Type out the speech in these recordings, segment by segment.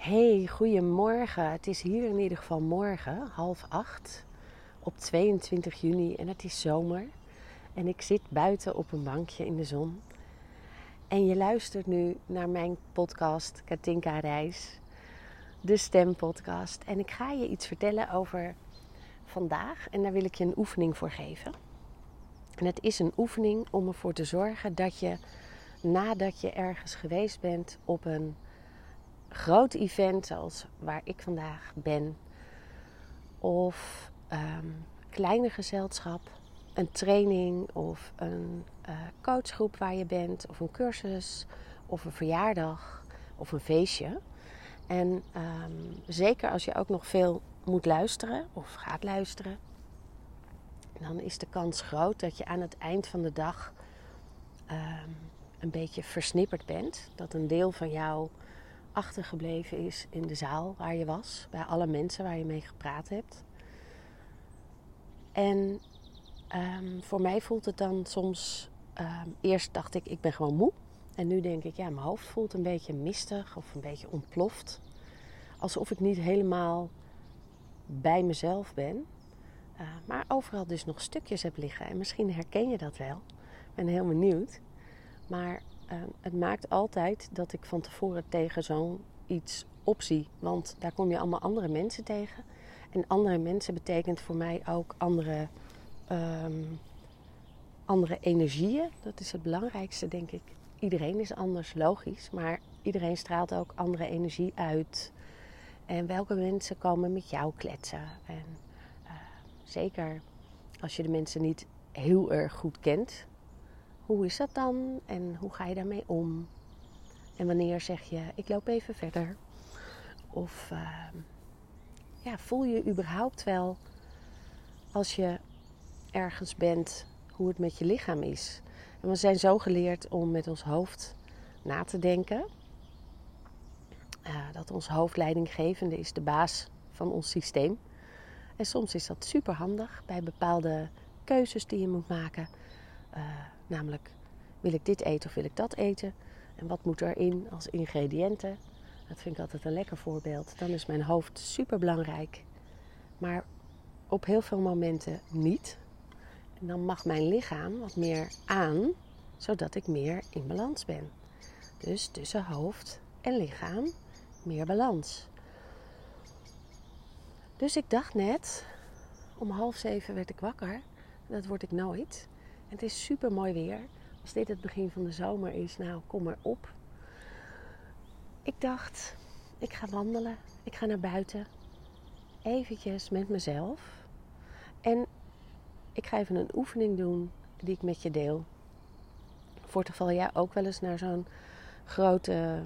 Hey, goedemorgen. Het is hier in ieder geval morgen, half acht, op 22 juni en het is zomer. En ik zit buiten op een bankje in de zon. En je luistert nu naar mijn podcast Katinka Reis, de stempodcast. En ik ga je iets vertellen over vandaag en daar wil ik je een oefening voor geven. En het is een oefening om ervoor te zorgen dat je nadat je ergens geweest bent op een groot event zoals waar ik vandaag ben, of um, kleine gezelschap, een training of een uh, coachgroep waar je bent, of een cursus, of een verjaardag of een feestje. En um, zeker als je ook nog veel moet luisteren of gaat luisteren, dan is de kans groot dat je aan het eind van de dag um, een beetje versnipperd bent. Dat een deel van jou achtergebleven is in de zaal waar je was, bij alle mensen waar je mee gepraat hebt. En um, voor mij voelt het dan soms, um, eerst dacht ik, ik ben gewoon moe. En nu denk ik, ja, mijn hoofd voelt een beetje mistig of een beetje ontploft. Alsof ik niet helemaal bij mezelf ben. Uh, maar overal dus nog stukjes heb liggen. En misschien herken je dat wel. Ik ben heel benieuwd. Maar uh, het maakt altijd dat ik van tevoren tegen zo'n iets opzie. Want daar kom je allemaal andere mensen tegen. En andere mensen betekent voor mij ook andere, um, andere energieën. Dat is het belangrijkste, denk ik. Iedereen is anders, logisch. Maar iedereen straalt ook andere energie uit. En welke mensen komen met jou kletsen. En uh, zeker als je de mensen niet heel erg goed kent, hoe is dat dan en hoe ga je daarmee om? En wanneer zeg je, ik loop even verder? Of uh, ja, voel je überhaupt wel als je ergens bent hoe het met je lichaam is? En we zijn zo geleerd om met ons hoofd na te denken. Uh, dat ons hoofd leidinggevende is, de baas van ons systeem. En soms is dat super handig bij bepaalde keuzes die je moet maken. Uh, Namelijk, wil ik dit eten of wil ik dat eten? En wat moet erin als ingrediënten? Dat vind ik altijd een lekker voorbeeld. Dan is mijn hoofd super belangrijk. Maar op heel veel momenten niet. En dan mag mijn lichaam wat meer aan, zodat ik meer in balans ben. Dus tussen hoofd en lichaam meer balans. Dus ik dacht net, om half zeven werd ik wakker. Dat word ik nooit. Het is super mooi weer. Als dit het begin van de zomer is, nou kom maar op. Ik dacht, ik ga wandelen. Ik ga naar buiten. Eventjes met mezelf. En ik ga even een oefening doen die ik met je deel. Voor het geval jij ook wel eens naar zo'n grote,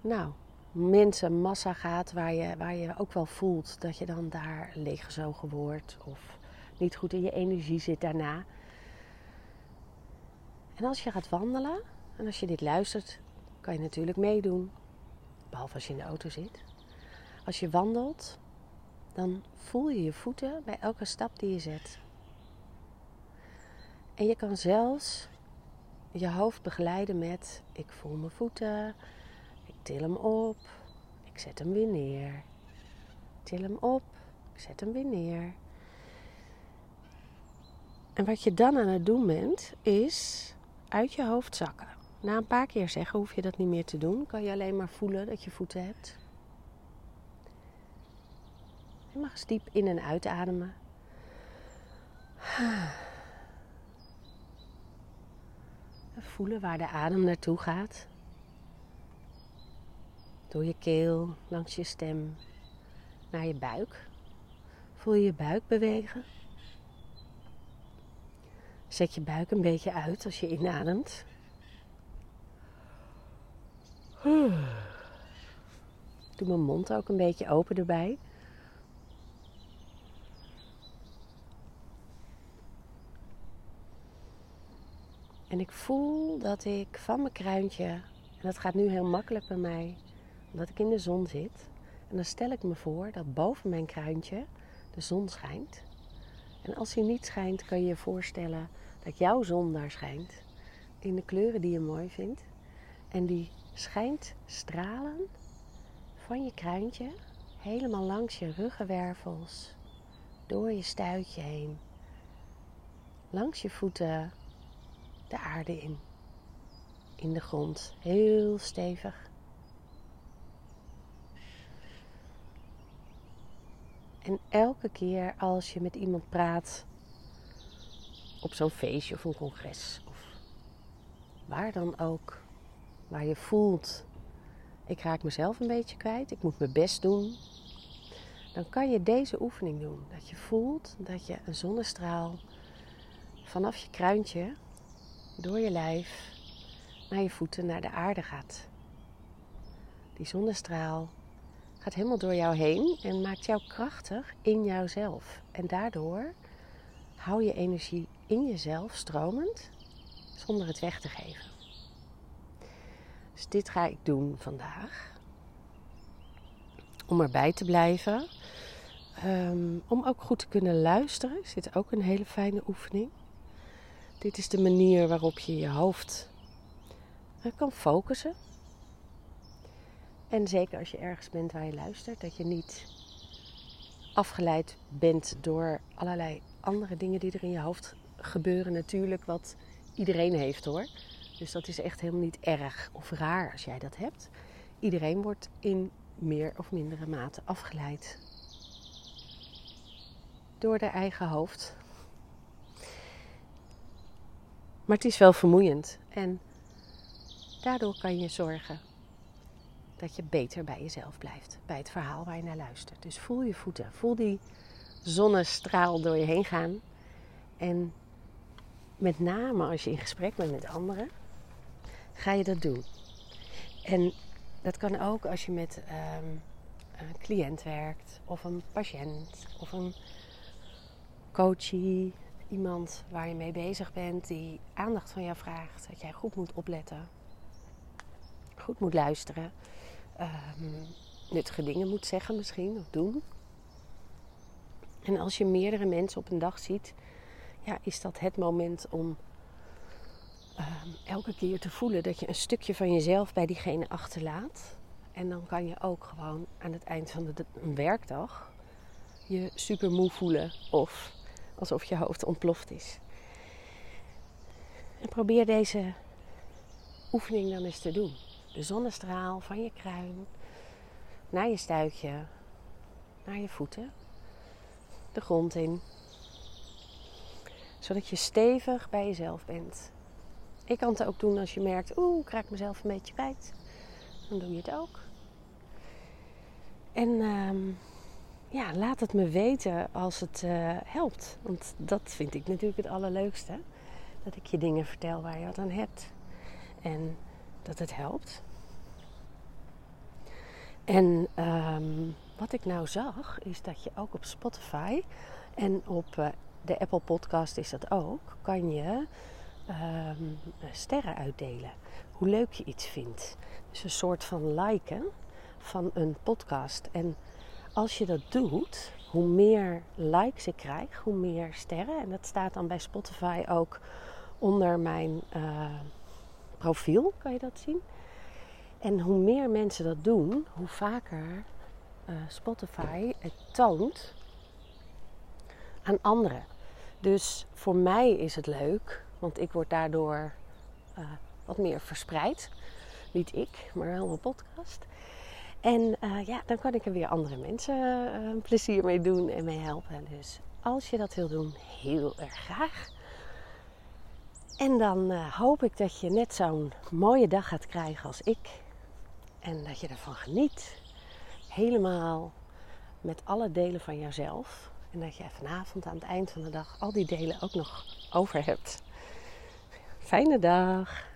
nou, mensenmassa gaat waar je, waar je ook wel voelt dat je dan daar leeggezogen wordt of niet goed in je energie zit daarna. En als je gaat wandelen, en als je dit luistert, kan je natuurlijk meedoen. Behalve als je in de auto zit. Als je wandelt, dan voel je je voeten bij elke stap die je zet. En je kan zelfs je hoofd begeleiden met: ik voel mijn voeten, ik til hem op, ik zet hem weer neer. Til hem op, ik zet hem weer neer. En wat je dan aan het doen bent, is uit je hoofd zakken. Na een paar keer zeggen hoef je dat niet meer te doen. Kan je alleen maar voelen dat je voeten hebt. Je mag eens diep in- en uitademen. Voelen waar de adem naartoe gaat. Door je keel, langs je stem, naar je buik. Voel je je buik bewegen. Zet je buik een beetje uit als je inademt. Doe mijn mond ook een beetje open erbij. En ik voel dat ik van mijn kruintje, en dat gaat nu heel makkelijk bij mij, omdat ik in de zon zit. En dan stel ik me voor dat boven mijn kruintje de zon schijnt. En als hij niet schijnt, kan je je voorstellen dat jouw zon daar schijnt. In de kleuren die je mooi vindt. En die schijnt stralen van je kruintje helemaal langs je ruggenwervels, door je stuitje heen, langs je voeten de aarde in, in de grond, heel stevig. En elke keer als je met iemand praat op zo'n feestje of een congres of waar dan ook, waar je voelt, ik raak mezelf een beetje kwijt, ik moet mijn best doen, dan kan je deze oefening doen. Dat je voelt dat je een zonnestraal vanaf je kruintje, door je lijf, naar je voeten, naar de aarde gaat. Die zonnestraal gaat helemaal door jou heen en maakt jou krachtig in jouzelf. En daardoor hou je energie in jezelf stromend zonder het weg te geven. Dus dit ga ik doen vandaag. Om erbij te blijven. Ehm, om ook goed te kunnen luisteren is ook een hele fijne oefening. Dit is de manier waarop je je hoofd eh, kan focussen. En zeker als je ergens bent waar je luistert, dat je niet afgeleid bent door allerlei andere dingen die er in je hoofd gebeuren. Natuurlijk, wat iedereen heeft hoor. Dus dat is echt helemaal niet erg of raar als jij dat hebt. Iedereen wordt in meer of mindere mate afgeleid door de eigen hoofd. Maar het is wel vermoeiend en daardoor kan je zorgen dat je beter bij jezelf blijft, bij het verhaal waar je naar luistert. Dus voel je voeten, voel die zonnestraal door je heen gaan. En met name als je in gesprek bent met anderen, ga je dat doen. En dat kan ook als je met ehm, een cliënt werkt, of een patiënt, of een coachie, iemand waar je mee bezig bent, die aandacht van jou vraagt, dat jij goed moet opletten, goed moet luisteren, um, nuttige dingen moet zeggen misschien of doen. En als je meerdere mensen op een dag ziet, ja, is dat het moment om Ehm, elke keer te voelen dat je een stukje van jezelf bij diegene achterlaat. En dan kan je ook gewoon aan het eind van de, werkdag je super moe voelen of alsof je hoofd ontploft is. En probeer deze oefening dan eens te doen. De zonnestraal van je kruin naar je stuitje, naar je voeten, de grond in. Zodat je stevig bij jezelf bent. Ik kan het ook doen als je merkt, oeh, ik raak mezelf een beetje kwijt. Dan doe je het ook. En ehm, ja, laat het me weten als het uh, helpt. Want dat vind ik natuurlijk het allerleukste. Dat ik je dingen vertel waar je wat aan hebt. En dat het helpt. En um, wat ik nou zag, is dat je ook op Spotify en op uh, de Apple Podcast is dat ook, kan je um, sterren uitdelen. Hoe leuk je iets vindt. Dus een soort van liken van een podcast. En als je dat doet, hoe meer likes ik krijg, hoe meer sterren. En dat staat dan bij Spotify ook onder mijn uh, profiel, kan je dat zien. En hoe meer mensen dat doen, hoe vaker uh, Spotify het toont aan anderen. Dus voor mij is het leuk want ik word daardoor uh, wat meer verspreid. Niet ik, maar wel mijn podcast. En uh, ja, dan kan ik er weer andere mensen plezier mee doen en mee helpen. Dus als je dat wil doen, heel erg graag. En dan hoop ik dat je net zo'n mooie dag gaat krijgen als ik. En dat je ervan geniet. Helemaal met alle delen van jouzelf. En dat je vanavond aan het eind van de dag al die delen ook nog over hebt. Fijne dag.